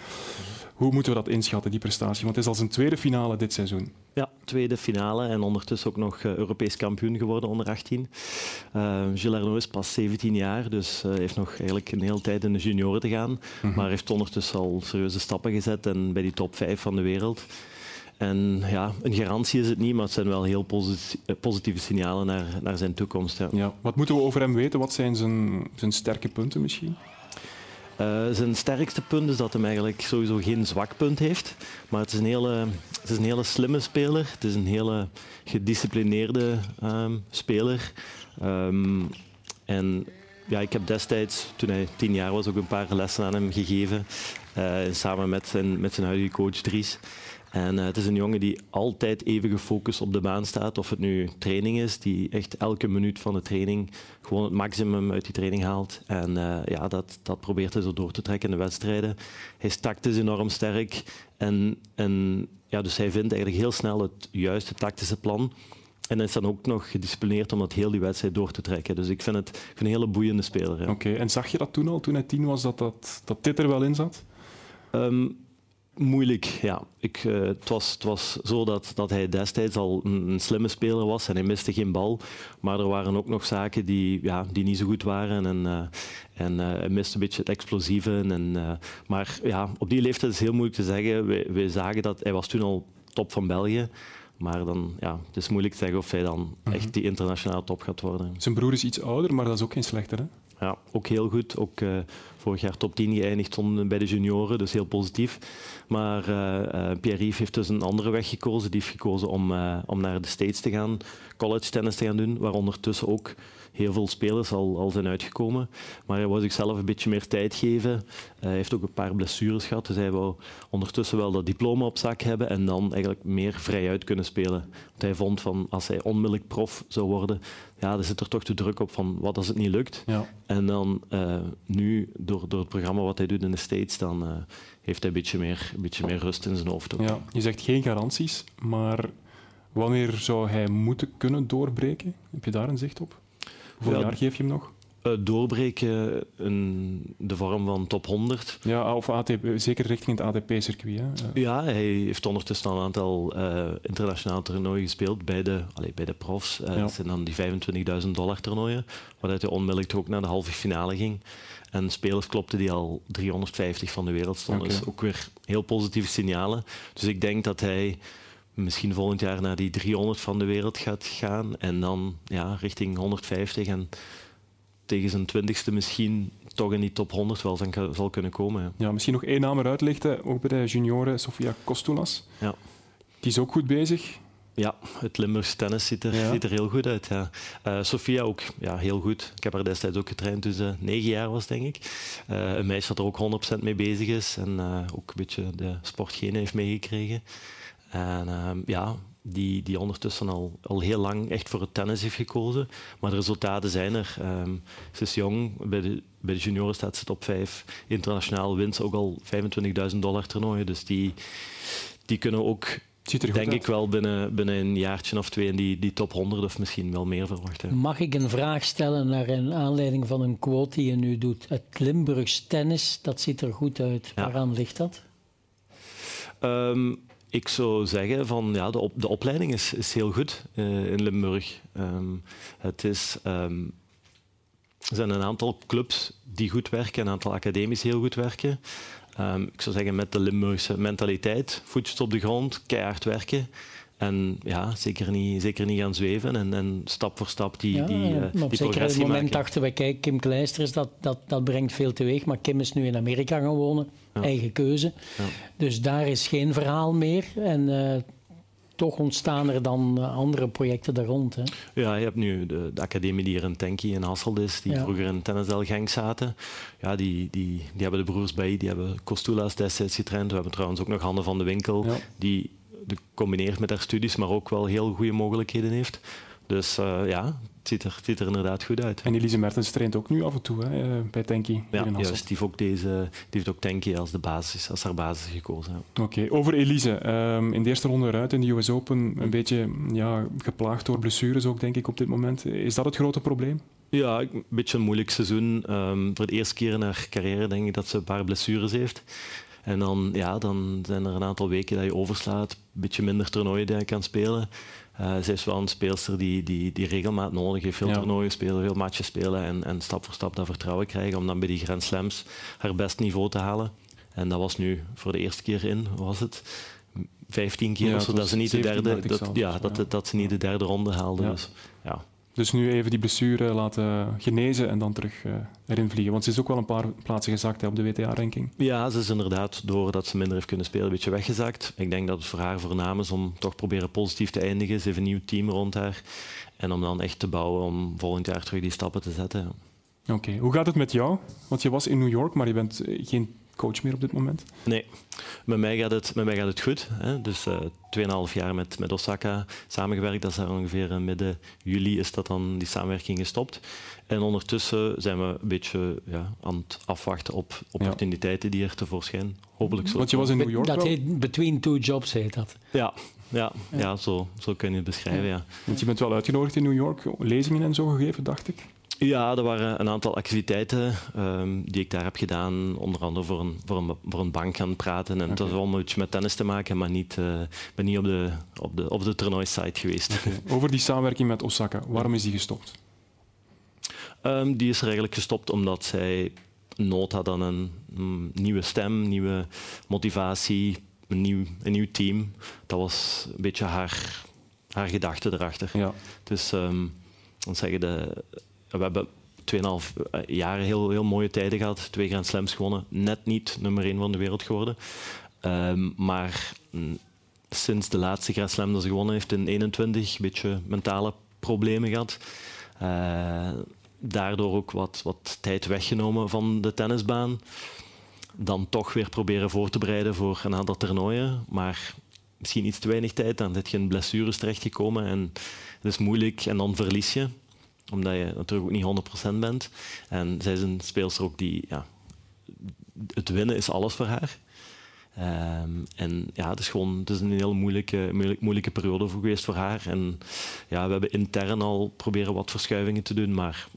Hoe moeten we dat inschatten, die prestatie? Want het is al zijn tweede finale dit seizoen. Ja, tweede finale en ondertussen ook nog uh, Europees kampioen geworden onder 18. Uh, eh, Gilles Arnaud is pas 17 jaar, dus uh, heeft nog eigenlijk een hele tijd in de junioren te gaan. Mhm. Maar heeft ondertussen al serieuze stappen gezet en bij die top 5 van de wereld. En ja, een garantie is het niet, maar het zijn wel heel positieve signalen naar, naar zijn toekomst. Ja. ja. Wat moeten we over hem weten? Wat zijn zijn, zijn sterke punten misschien? Uh, zijn sterkste punt is dat hij eigenlijk sowieso geen zwak punt heeft. Maar het is een hele, het is een hele slimme speler. Het is een hele gedisciplineerde um, speler. Um, en ja, ik heb destijds, toen hij tien jaar was, ook een paar lessen aan hem gegeven. Uh, samen met zijn, met zijn huidige coach Dries. En uh, het is een jongen die altijd even gefocust op de baan staat. Of het nu training is, die echt elke minuut van de training gewoon het maximum uit die training haalt. En uh, ja, dat, dat probeert hij zo door te trekken in de wedstrijden. Hij is tactisch enorm sterk. En, en ja, dus hij vindt eigenlijk heel snel het juiste tactische plan. En is dan ook nog gedisciplineerd om dat heel die wedstrijd door te trekken. Dus ik vind het ik vind een hele boeiende speler. Oké, en zag je dat toen al, toen hij tien was, dat, dat, dat dit er wel in zat? Um, Moeilijk, ja. Ik, uh, het, was, het was zo dat, dat hij destijds al een, een, slimme speler was en hij miste geen bal. Maar er waren ook nog zaken die, ja, die niet zo goed waren. En, uh, en uh, hij miste een beetje het explosieve. En, maar ja, op die leeftijd is het heel moeilijk te zeggen. Wij, wij zagen dat hij was toen al top van België. Maar dan, ja, het is moeilijk te zeggen of hij dan mhm. echt die internationale top gaat worden. Zijn broer is iets ouder, maar dat is ook geen slechter, hè? Ja, ook heel goed. Ook uh, vorig jaar top 10 geëindigd bij de junioren, dus heel positief. Maar uh, uh, Pierre-Yves heeft dus een andere weg gekozen. Die heeft gekozen om, om naar de States te gaan, college tennis te gaan doen, waar ondertussen ook heel veel spelers al, al zijn uitgekomen. Maar hij wou zichzelf een beetje meer tijd geven. hij heeft ook een paar blessures gehad, dus hij wou ondertussen wel dat diploma op zak hebben en dan eigenlijk meer vrijuit kunnen spelen. Hij vond van als hij onmiddellijk prof zou worden, ja, dan zit er toch te druk op van wat als het niet lukt. Ja. En dan uh, nu, door, door het programma wat hij doet in de States, dan uh, heeft hij een beetje meer, een beetje meer rust in zijn hoofd. Ook. Ja, je zegt geen garanties, maar wanneer zou hij moeten kunnen doorbreken? Heb je daar een zicht op? Hoeveel ja, jaar geef je hem nog? Uh, doorbreken in de vorm van top 100. Ja, of ATP, zeker richting het ATP-circuit. Uh. Ja, hij heeft ondertussen al een aantal uh, internationale toernooien gespeeld bij de, allez, bij de profs. Ja. Dat zijn dan die 25.000 dollar toernooien, waaruit hij onmiddellijk ook naar de halve finale ging. En spelers klopten die al 350 van de wereld stonden. Okay. Dus ook weer heel positieve signalen. Dus ik denk dat hij misschien volgend jaar naar die 300 van de wereld gaat gaan en dan ja, richting 150 en tegen zijn twintigste misschien toch in die top 100 wel zal kunnen komen. Ja, misschien nog één naam eruit lichten, ook bij de junioren, Sofia Kostulas. Ja. Die is ook goed bezig. Ja, het Limburgse tennis ziet er, ziet er heel goed uit. Ja. Uh, Sofia ook ja, heel goed. Ik heb haar destijds ook getraind toen ze negen jaar was, denk ik. Uh, een meisje dat er ook 100% mee bezig is en uh, ook een beetje de sportgene heeft meegekregen. En ehm, ja, die, die ondertussen al, al heel lang echt voor het tennis heeft gekozen. Maar de resultaten zijn er. Um, ze is jong, bij de, bij de junioren staat ze top 5. Internationaal wint ze ook al 25.000 dollar toernooien. Dus die, die kunnen ook denk ik wel binnen, binnen een jaartje of twee in die, die top 100 of misschien wel meer verwachten. Mag ik een vraag stellen naar een aanleiding van een quote die je nu doet? Het Limburgs tennis, dat ziet er goed uit. Waaraan ligt dat? Um, ik zou zeggen van ja, de, op, de opleiding is, is heel goed uh, in Limburg. Um, het is, um, er zijn een aantal clubs die goed werken, een aantal academies heel goed werken. Um, ik zou zeggen met de Limburgse mentaliteit, voetjes op de grond, keihard werken. En ja, zeker niet, zeker niet gaan zweven en, en stap voor stap die, ja, die, uh, op die zeker het moment dachten we, kijk, Kim Kleisters, dat, dat, dat brengt veel teweeg. Maar Kim is nu in Amerika gaan wonen, eigen keuze. Ja. Dus daar is geen verhaal meer. En uh, toch ontstaan er dan uh, andere projecten daar rond. Hè? Ja, je hebt nu de, de academie die hier in Tenki in Hasselt is, die vroeger in Tennisdel Genk zaten. Ja, die, die, die hebben de broers bij, die hebben Costula's destijds getraind. We hebben trouwens ook nog Handen van de Winkel, die combineert met haar studies, maar ook wel heel goede mogelijkheden heeft. Dus uh, ja, het ziet, er, het ziet er inderdaad goed uit. En Elise Mertens traint ook nu af en toe hè, eh, bij Tenki. Ja, juist. Die heeft ook, deze, die heeft ook Tenki als, de basis, als haar basis gekozen. Oké, okay. over Elise. Um, in de eerste ronde eruit in de US Open een beetje ja, geplaagd door blessures ook, denk ik, op dit moment. Is dat het grote probleem? Ja, een beetje een moeilijk seizoen. Um, voor de eerste keer in haar carrière denk ik dat ze een paar blessures heeft. En dan, ja, dan zijn er een aantal weken dat je overslaat, een beetje minder toernooien die je kan spelen. Uh, ze is wel een speelster die, die, die regelmaat nodig heeft. Veel toernooien spelen, veel matches spelen en, en stap voor stap dat vertrouwen krijgen om dan bij die Grand Slams haar best niveau te halen. En dat was nu voor de eerste keer in, was het? 15 keer, ja, zodat ze niet de derde, dat, ja, dat, dat, ze niet de derde ronde haalde. Dus, ja. Dus nu even die blessure laten genezen en dan terug uh, erin vliegen. Want ze is ook wel een paar plaatsen gezakt hè, op de WTA-ranking. Ja, ze is inderdaad, doordat ze minder heeft kunnen spelen, een beetje weggezakt. Ik denk dat het voor haar voornaam is om toch proberen positief te eindigen. Ze heeft een nieuw team rond haar. En om dan echt te bouwen om volgend jaar terug die stappen te zetten. Oké, hoe gaat het met jou? Want je was in New York, maar je bent eh, geen coach meer op dit moment? Nee, met mij gaat het, met mij gaat het goed. Hè. Dus uh, eh, 2,5 jaar met, met Osaka samengewerkt. Dat is ongeveer uh, midden juli is dat dan die samenwerking gestopt. En ondertussen zijn we een beetje ja, aan het afwachten op opportuniteiten die er tevoorschijn hopelijk zo. Want je was in New York Dat heet Between Two Jobs heet dat. Ja, ja, ja. zo, zo kun je het beschrijven. Ja. Want je bent wel uitgenodigd in New York, lezingen en zo gegeven, dacht ik. Ja, er waren een aantal activiteiten um, die ik daar heb gedaan. Onder andere voor een, voor een, voor een bank gaan praten. En okay. het was allemaal iets met tennis te maken, maar niet, uh, ben niet op de, op de, op de toernooisite geweest. Okay. Over die samenwerking met Osaka, waarom is die gestopt? Um, die is er eigenlijk gestopt omdat zij nood had aan een mm, nieuwe stem, nieuwe motivatie, een nieuw, een nieuw team. Dat was een beetje haar, haar gedachte erachter. Ja. Dus um, dan zeggen de, we hebben 2,5 jaar heel, heel mooie tijden gehad, twee Grand Slams gewonnen, net niet nummer 1 van de wereld geworden. Um, maar mm, sinds de laatste Grand Slam dat ze gewonnen heeft in 21, een beetje mentale problemen gehad. Uh, daardoor ook wat, wat tijd weggenomen van de tennisbaan. Dan toch weer proberen voor te bereiden voor een aantal toernooien. Maar misschien iets te weinig tijd. Dan zit je in blessures terechtgekomen en het is moeilijk. En dan verlies je, omdat je natuurlijk ook niet 100% bent. En zij is een speelster ook die... Ja, het winnen is alles voor haar. Um, en ja, het is gewoon het is een heel moeilijke, moeilijke, periode geweest voor haar. En ja, we hebben intern al proberen wat verschuivingen te doen, maar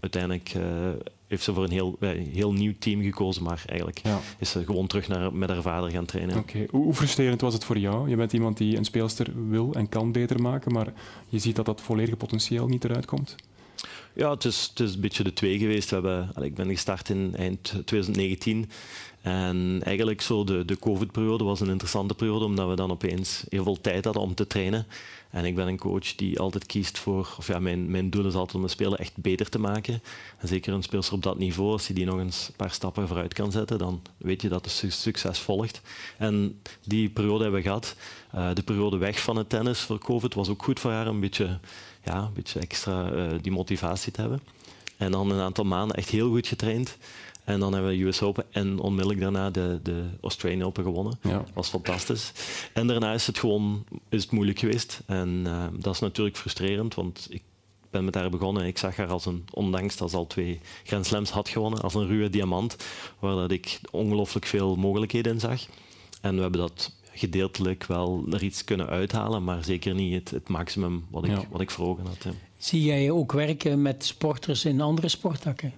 uiteindelijk uh, heeft ze voor een heel, heel nieuw team gekozen, maar eigenlijk ja. is ze gewoon terug naar, met haar vader gaan trainen. Oké, okay. hoe frustrerend was het voor jou? Je bent iemand die een speelster wil en kan beter maken, maar je ziet dat dat volledige potentieel niet eruit komt. Ja, het is, het is een beetje de twee geweest. We hebben, ik ben gestart in eind 2019 en eigenlijk zo de, de COVID-periode was een interessante periode, omdat we dan opeens heel veel tijd hadden om te trainen. En ik ben een coach die altijd kiest voor, of ja, mijn, mijn doel is altijd om een speler echt beter te maken. En zeker een speler op dat niveau, als je die nog eens een paar stappen vooruit kan zetten, dan weet je dat het succes volgt. En die periode hebben we gehad. Uh, de periode weg van het tennis voor COVID was ook goed voor haar, een beetje, ja, een beetje extra uh, die motivatie te hebben. En dan een aantal maanden echt heel goed getraind. En dan hebben we de US Open en onmiddellijk daarna de, de Australian Open gewonnen. Ja. Dat was fantastisch. En daarna is het gewoon is het moeilijk geweest. En uh, dat is natuurlijk frustrerend, want ik ben met haar begonnen. Ik zag haar als een, ondanks dat ze al twee Grand Slams had gewonnen, als een ruwe diamant, waar dat ik ongelooflijk veel mogelijkheden in zag. En we hebben dat gedeeltelijk wel er iets kunnen uithalen, maar zeker niet het, het maximum wat ik, Ja. wat ik voor ogen had. ja. Zie jij ook werken met sporters in andere sporttakken?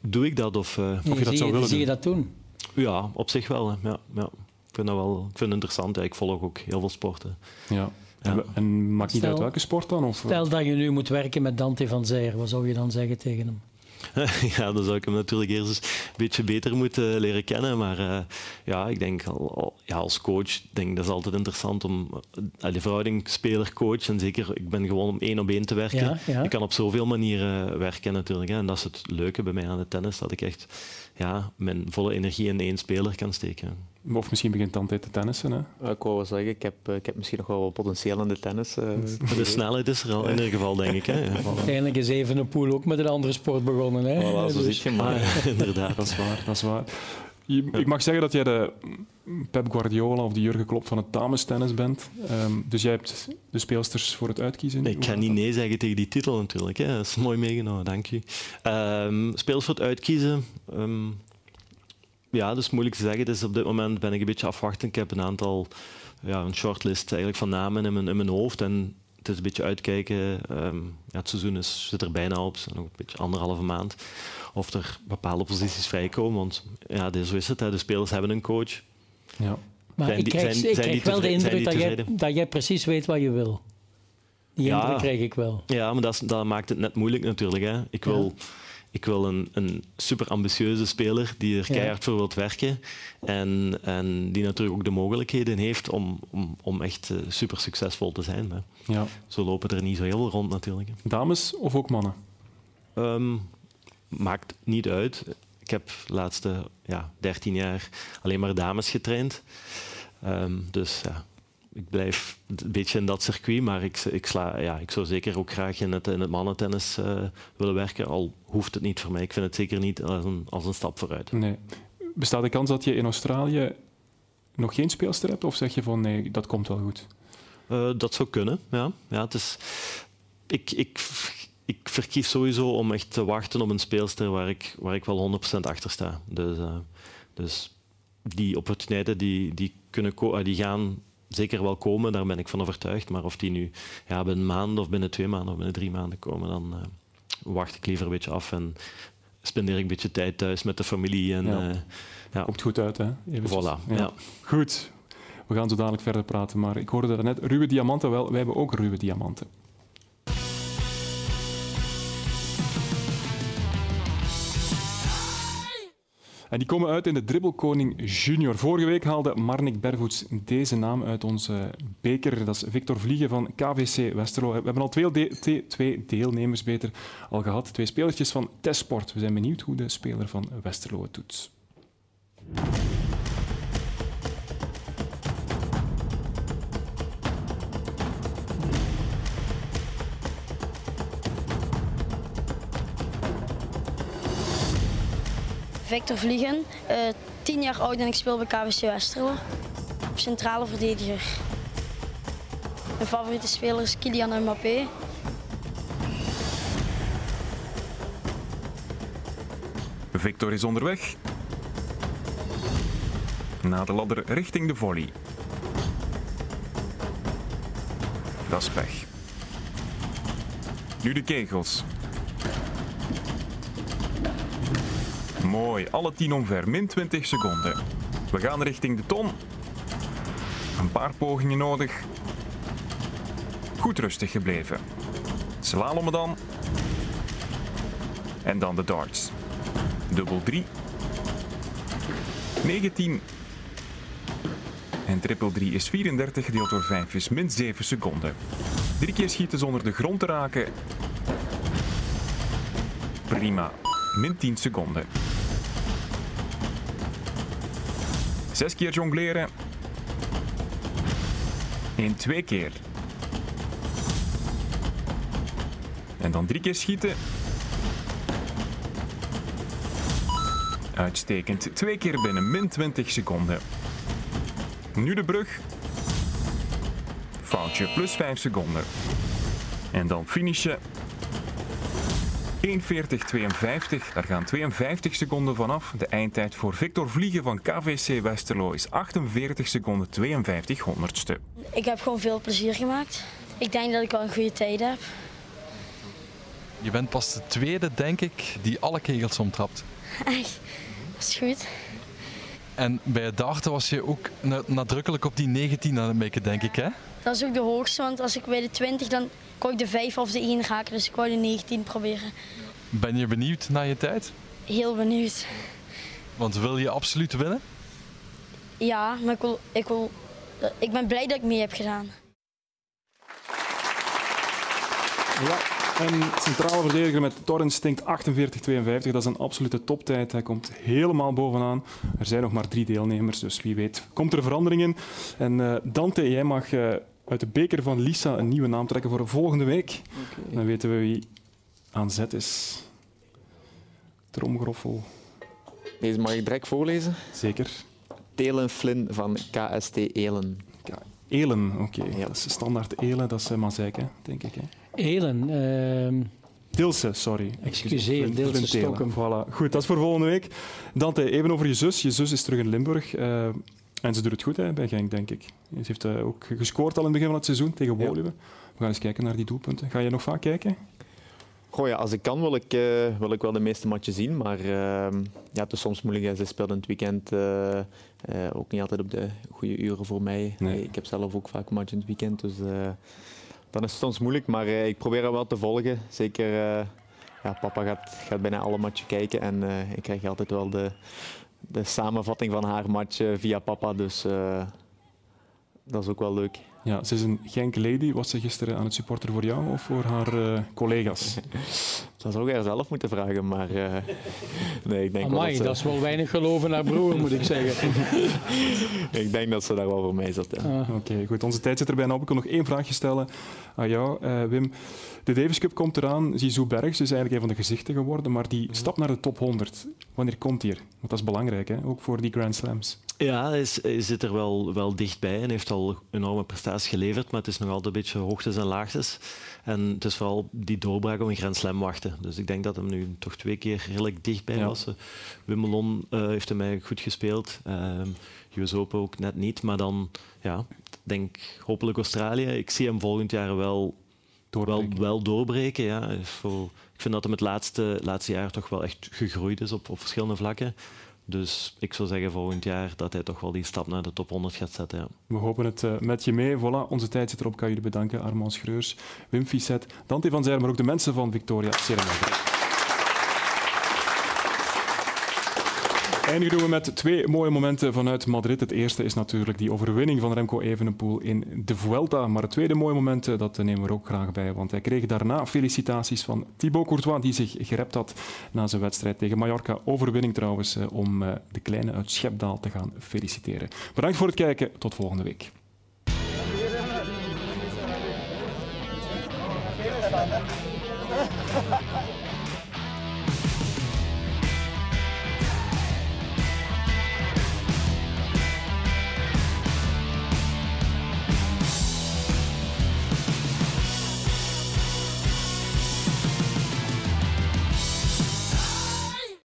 Doe ik dat of... eh, Of je dat zie, zou willen zie je doen? dat doen? Ja, op zich wel. Ja, ja. Ik vind dat wel ik vind het interessant. Ja, ik volg ook heel veel sporten. Ja. Ja. En, en maakt niet Stel- uit welke sport dan? Of, Stel dat je nu moet werken met Dante van Zijr, wat zou je dan zeggen tegen hem? <laughs> ja, dan zou ik hem natuurlijk eerst eens een beetje beter moeten leren kennen. Maar eh, ja, ik denk al, al- ja, als coach, denk dat is altijd interessant om uh, de verhouding speler-coach. En zeker, ik ben gewoon om één op één te werken. Ja, ja. Je kan op zoveel manieren werken natuurlijk. Hè. En dat is het leuke bij mij aan de tennis, dat ik echt ja, mijn volle energie in één speler kan steken. Of misschien begint Tante te tennissen. Hè? Ik wou wel zeggen, ik heb, eh, ik heb misschien nog wel wat potentieel in de tennis. eh. De snelheid is er al in ieder geval, denk ik. Hè. <laughs> Ja. Uiteindelijk is Evenepoel ook met een andere sport begonnen. Hè? Voilà, zo Dus- zit je maar. Ah, ja, inderdaad. Dat is waar, dat is waar. Je- ik mag zeggen dat jij de Pep Guardiola of de Jurgen Klopp van het damestennis bent. Ehm, dus jij hebt de speelsters voor het uitkiezen. Ik ga niet nee zeggen tegen die titel natuurlijk. Hè. Dat is mooi meegenomen, dank u. Ehm speels voor het uitkiezen. ehm, ja, dat is moeilijk te zeggen. Dus op dit moment ben ik een beetje afwachtend. Ik heb een aantal, ja, een shortlist eigenlijk van namen in mijn, in mijn hoofd. En het is een beetje uitkijken. Ehm, ja, het seizoen is, zit er bijna op. Het is nog een beetje anderhalve maand. Of er bepaalde posities vrijkomen. Want ja, dit- zo is het. Hè. De spelers hebben een coach. Ja. Maar Zijn ik die- krijg, zijn- ik zijn krijg wel de indruk dat jij, dat jij precies weet wat je wil. Die Ja. indruk krijg ik wel. Ja, maar dat, is- dat maakt het net moeilijk natuurlijk. Hè. Ik wil, ik wil een, een super ambitieuze speler die er keihard voor wilt werken. En, en die natuurlijk ook de mogelijkheden heeft om, om, om echt eh, super succesvol te zijn. Maar Ja. zo lopen er niet zo heel veel rond natuurlijk. hè. Dames of ook mannen? Ehm, maakt niet uit. Ik heb de laatste ja, 13 jaar alleen maar dames getraind. Ehm, dus ja, ik blijf een beetje in dat circuit, maar ik, ik, sla, ja, ik zou zeker ook graag in het, in het mannentennis eh, willen werken, al hoeft het niet voor mij. Ik vind het zeker niet als een, als een stap vooruit. Nee. Bestaat de kans dat je in Australië nog geen speelster hebt? Of zeg je van nee, dat komt wel goed? Eh, dat zou kunnen, ja. ja het is, ik, ik, ik verkies sowieso om echt te wachten op een speelster waar ik, waar ik wel 100% achter sta. Dus, eh, dus die opportuniteiten die, die, kunnen die gaan zeker wel komen, daar ben ik van overtuigd. Maar of die nu ja, binnen een maand of binnen twee maanden of binnen drie maanden komen, dan, eh, wacht ik liever een beetje af en spendeer ik een beetje tijd thuis met de familie. En, Ja. eh, ja. Komt goed uit, hè? Eventjes. Voilà, ja. Goed. We gaan zo dadelijk verder praten, maar ik hoorde dat net. Ruwe diamanten, wel, wij hebben ook ruwe diamanten. En die komen uit in de Dribbelkoning Junior. Vorige week haalde Marnik Bervoets deze naam uit onze beker. Dat is Victor Vliegen van KVC Westerlo. We hebben al twee, twee deelnemers beter al gehad. Twee spelertjes van Tesport. We zijn benieuwd hoe de speler van Westerlo het doet. Victor Vliegen, eh 10 jaar oud en ik speel bij KWC Westerlo. Centrale verdediger. Mijn favoriete speler is Kylian Mbappé. Victor is onderweg. Na de ladder richting de volley. Dat is pech. Nu de kegels. Mooi, alle tien omver, min 20 seconden. We gaan richting de ton. Een paar pogingen nodig. Goed rustig gebleven. Slalommen dan. En dan de darts. Dubbel 3. 19. En triple 3 is 34 gedeeld door 5 is min 7 seconden. Drie keer schieten zonder de grond te raken. Prima. Min 10 seconden. Zes keer jongleren. En twee keer. En dan drie keer schieten. Uitstekend. Twee keer binnen, min 20 seconden. Nu de brug. Foutje, plus 5 seconden. En dan finishen. 1.40.52, daar gaan 52 seconden vanaf. De eindtijd voor Victor Vliegen van KVC Westerlo is 48 seconden 52 honderdste. Ik heb gewoon veel plezier gemaakt. Ik denk dat ik wel een goede tijd heb. Je bent pas de tweede, denk ik, die alle kegels omtrapt. Echt, dat is goed. En bij het darten was je ook na- nadrukkelijk op die 19 aan het mikken, denk ik, hè? Dat is ook de hoogste, want als ik bij de 20 dan kon ik de 5 of de 1 raken. Dus ik wou de 19 proberen. Ben je benieuwd naar je tijd? Heel benieuwd. Want wil je absoluut winnen? Ja, maar ik, wil, ik, wil, ik ben blij dat ik mee heb gedaan. Ja, een centrale verdediger met Torrenstinkt 48-52. Dat is een absolute toptijd. Hij komt helemaal bovenaan. Er zijn nog maar drie deelnemers, dus wie weet komt er verandering in. En eh, Dante, jij mag eh, uit de beker van Lisa een nieuwe naam trekken voor volgende week. Dan weten we wie aan zet is. Tromgroffel. Deze mag ik direct voorlezen. Zeker. Telen Flynn van KST Elen. Elen, oké. Dat is standaard Elen, dat is uh, Mazijk, hè, denk ik. Hè. Elen. ehm, Dilse, sorry. Excuseer, Dilse. Stokken. Voilà. Goed, dat is voor volgende week. Dante, even over je zus. Je zus is terug in Limburg. eh, en ze doet het goed hè, bij Genk, denk ik. Ze heeft eh, ook gescoord al in het begin van het seizoen tegen Woluwe. We gaan eens kijken naar die doelpunten. Ga je nog vaak kijken? Goh, ja, als ik kan wil ik, eh, wil ik wel de meeste matchen zien, maar ehm, ja, het is soms moeilijk. Ze speelt in het weekend eh, ook niet altijd op de goede uren voor mij. Nee. Ik heb zelf ook vaak matchen in het weekend, dus dan is het soms moeilijk. Maar ik probeer er wel te volgen. Zeker, ja, papa gaat, gaat bijna alle matchen kijken en ik krijg altijd wel de, de samenvatting van haar match eh, via papa, dus eh, dat is ook wel leuk. Ja, ze is een Genk lady. Was ze gisteren aan het supporter voor jou of voor haar eh, collega's? <laughs> Dat zou ik haar zelf moeten vragen, maar eh, <laughs> nee, ik denk Amai, dat, dat ze, is wel weinig geloven naar broer, moet ik zeggen. <laughs> ik denk dat ze daar wel voor mij zat. Ja. Oké, goed. Onze tijd zit er bijna op. Ik wil nog één vraagje stellen aan jou, eh, Wim. De Davis Cup komt eraan. Zizou Bergs is eigenlijk een van de gezichten geworden, maar die stap naar de top 100, wanneer komt die er? Want dat is belangrijk, hè? ook voor die Grand Slams. Ja, hij, is, hij zit er wel, wel dichtbij en heeft al enorme prestaties geleverd, maar het is nog altijd een beetje hoogtes en laagtes. En het is vooral die doorbraak om een Grand Slam wachten. Dus ik denk dat hem nu toch twee keer redelijk dichtbij Ja. was. Eh, Wimbledon eh, heeft hem eigenlijk goed gespeeld. Ehm US Open ook net niet. Maar dan, ja, ik denk hopelijk Australië. Ik zie hem volgend jaar wel Wel, wel doorbreken, ja. ik vind dat hem het laatste, laatste jaar toch wel echt gegroeid is op, op verschillende vlakken. Dus ik zou zeggen volgend jaar dat hij toch wel die stap naar de top 100 gaat zetten. Ja. We hopen het uh, met je mee. Voilà, onze tijd zit erop. Ik kan jullie bedanken. Armand Schreurs, Wim Fisset, Dante van Zijl, maar ook de mensen van Victoria Ceremonie. Eindigen doen we met twee mooie momenten vanuit Madrid. Het eerste is natuurlijk die overwinning van Remco Evenepoel in de Vuelta. Maar het tweede mooie moment, eh, dat nemen we er ook graag bij. Want hij kreeg daarna felicitaties van Thibaut Courtois, die zich gerept had na zijn wedstrijd tegen Mallorca. Overwinning trouwens, eh, om eh, de kleine uit Schepdaal te gaan feliciteren. Bedankt voor het kijken. Tot volgende week.